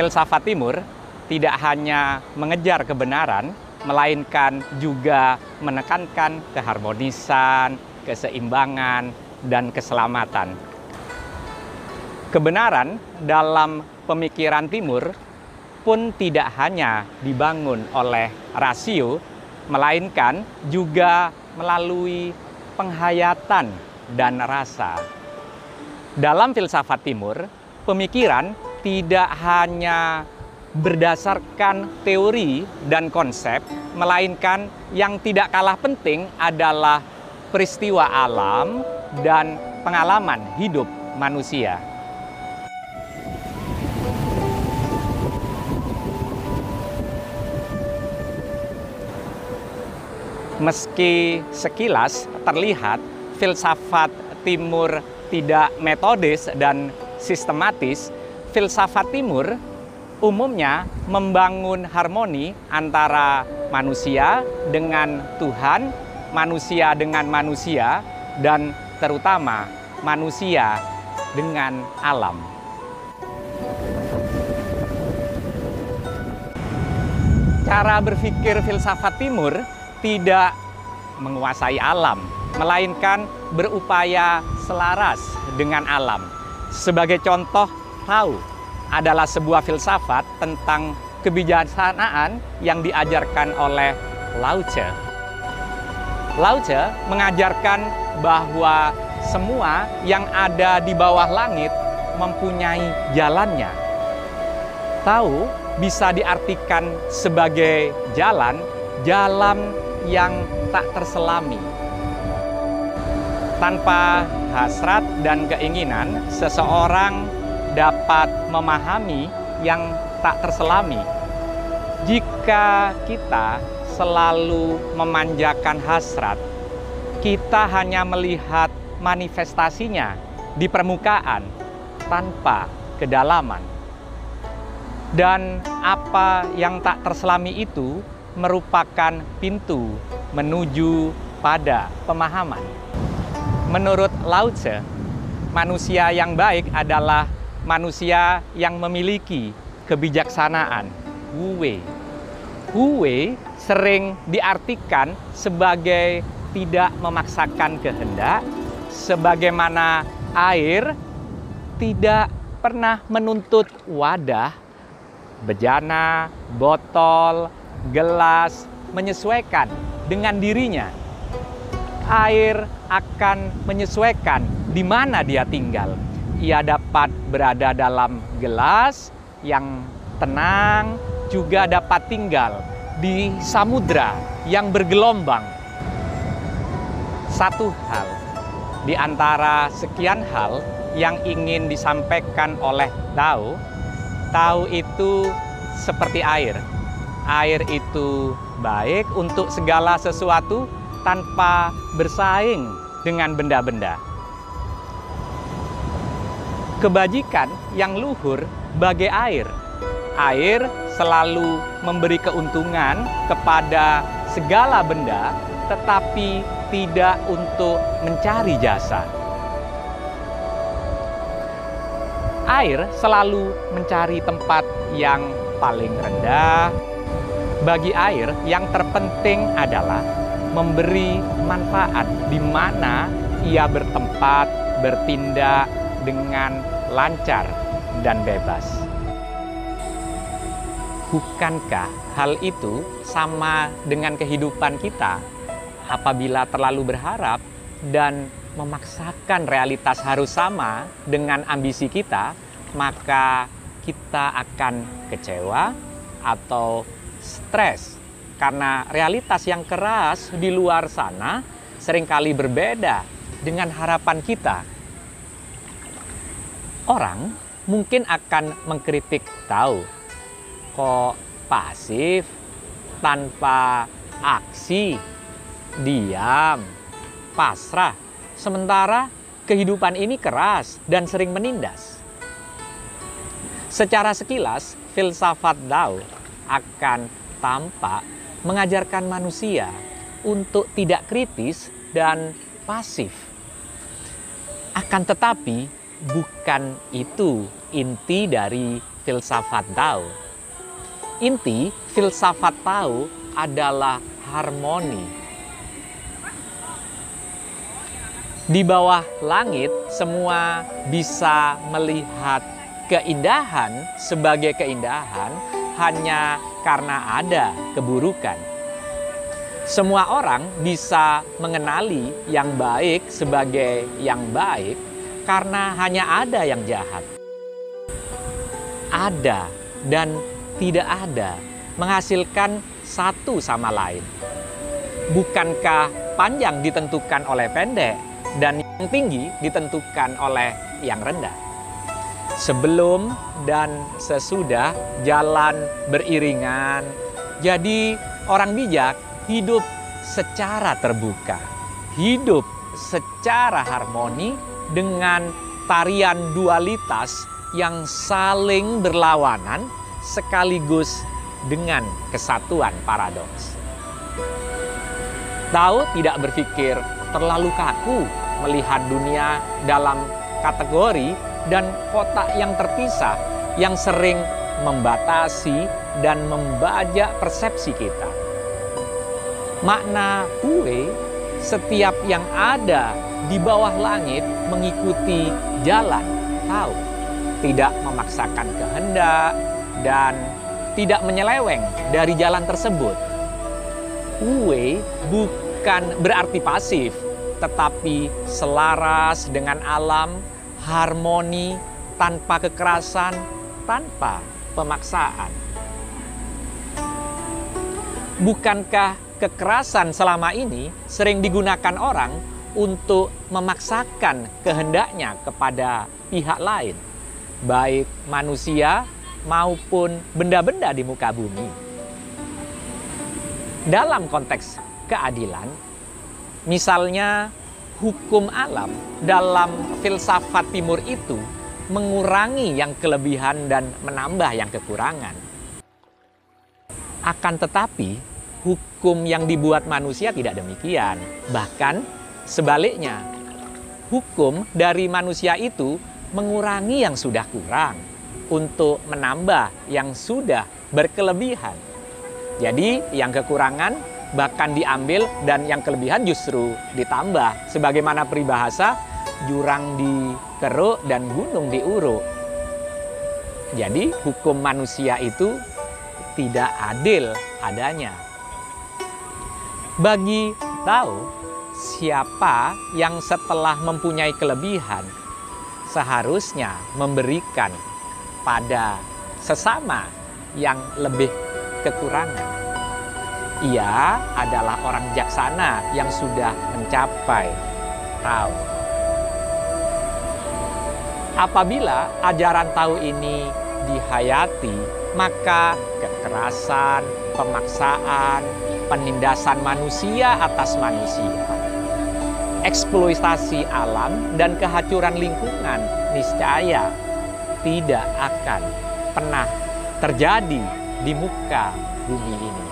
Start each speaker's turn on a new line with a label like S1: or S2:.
S1: Filsafat Timur tidak hanya mengejar kebenaran, melainkan juga menekankan keharmonisan, keseimbangan, dan keselamatan. Kebenaran dalam pemikiran Timur pun tidak hanya dibangun oleh rasio, melainkan juga melalui penghayatan dan rasa. Dalam filsafat Timur, pemikiran tidak hanya berdasarkan teori dan konsep, melainkan yang tidak kalah penting adalah peristiwa alam dan pengalaman hidup manusia. Meski sekilas terlihat filsafat timur tidak metodis dan sistematis, filsafat timur umumnya membangun harmoni antara manusia dengan Tuhan, manusia dengan manusia, dan terutama manusia dengan alam. Cara berpikir filsafat timur tidak menguasai alam, melainkan berupaya selaras dengan alam. Sebagai contoh, tahu adalah sebuah filsafat tentang kebijaksanaan yang diajarkan oleh Lao Tse. Lao Tse mengajarkan bahwa semua yang ada di bawah langit mempunyai jalannya. Tahu bisa diartikan sebagai jalan, jalan yang tak terselami. Tanpa hasrat dan keinginan, seseorang dapat memahami yang tak terselami. Jika kita selalu memanjakan hasrat, kita hanya melihat manifestasinya di permukaan tanpa kedalaman. Dan apa yang tak terselami itu merupakan pintu menuju pada pemahaman. Menurut Lao Tse, manusia yang baik adalah manusia yang memiliki kebijaksanaan. Wu Wei. Wu Wei sering diartikan sebagai tidak memaksakan kehendak, sebagaimana air tidak pernah menuntut wadah, bejana, botol, gelas, menyesuaikan dengan dirinya. Air akan menyesuaikan di mana dia tinggal. Ia dapat berada dalam gelas yang tenang, juga dapat tinggal di samudra yang bergelombang. Satu hal di antara sekian hal yang ingin disampaikan oleh Tao, Tao itu seperti air. Air itu baik untuk segala sesuatu tanpa bersaing dengan benda-benda. Kebajikan yang luhur bagai air. Air selalu memberi keuntungan kepada segala benda, tetapi tidak untuk mencari jasa. Air selalu mencari tempat yang paling rendah. Bagi air, yang terpenting adalah memberi manfaat di mana ia bertempat, bertindak dengan lancar dan bebas. Bukankah hal itu sama dengan kehidupan kita? Apabila terlalu berharap dan memaksakan realitas harus sama dengan ambisi kita, maka kita akan kecewa atau stres karena realitas yang keras di luar sana sering kali berbeda dengan harapan kita. Orang mungkin akan mengkritik tahu kok pasif tanpa aksi, diam, pasrah. Sementara kehidupan ini keras dan sering menindas. Secara sekilas, filsafat Dao akan tampak mengajarkan manusia untuk tidak kritis dan pasif. Akan tetapi, bukan itu inti dari filsafat Tao. Inti filsafat Tao adalah harmoni. Di bawah langit, semua bisa melihat keindahan sebagai keindahan hanya karena ada keburukan. Semua orang bisa mengenali yang baik sebagai yang baik karena hanya ada yang jahat. Ada dan tidak ada menghasilkan satu sama lain. Bukankah panjang ditentukan oleh pendek dan yang tinggi ditentukan oleh yang rendah? Sebelum dan sesudah jalan beriringan, jadi orang bijak hidup secara terbuka, hidup secara harmoni dengan tarian dualitas yang saling berlawanan sekaligus dengan kesatuan paradoks. Tahu tidak berpikir terlalu kaku melihat dunia dalam kategori dan kotak yang terpisah yang sering membatasi dan membajak persepsi kita makna kue setiap yang ada di bawah langit mengikuti jalan tahu tidak memaksakan kehendak dan tidak menyeleweng dari jalan tersebut. Kue bukan berarti pasif tetapi selaras dengan alam harmoni tanpa kekerasan tanpa pemaksaan. Bukankah kekerasan selama ini sering digunakan orang untuk memaksakan kehendaknya kepada pihak lain, baik manusia maupun benda-benda di muka bumi. Dalam konteks keadilan, misalnya hukum alam dalam filsafat timur itu mengurangi yang kelebihan dan menambah yang kekurangan. Akan tetapi, hukum yang dibuat manusia tidak demikian. Bahkan sebaliknya, hukum dari manusia itu mengurangi yang sudah kurang untuk menambah yang sudah berkelebihan. Jadi, yang kekurangan bahkan diambil dan yang kelebihan justru ditambah. Sebagaimana peribahasa, jurang dikeruk dan gunung diuruk. Jadi, hukum manusia itu tidak adil adanya bagi tahu siapa yang setelah mempunyai kelebihan seharusnya memberikan pada sesama yang lebih kekurangan. Ia adalah orang jaksana yang sudah mencapai tahu. Apabila ajaran tahu ini dihayati, maka kekerasan, pemaksaan, penindasan manusia atas manusia, eksploitasi alam dan kehancuran lingkungan niscaya tidak akan pernah terjadi di muka bumi ini.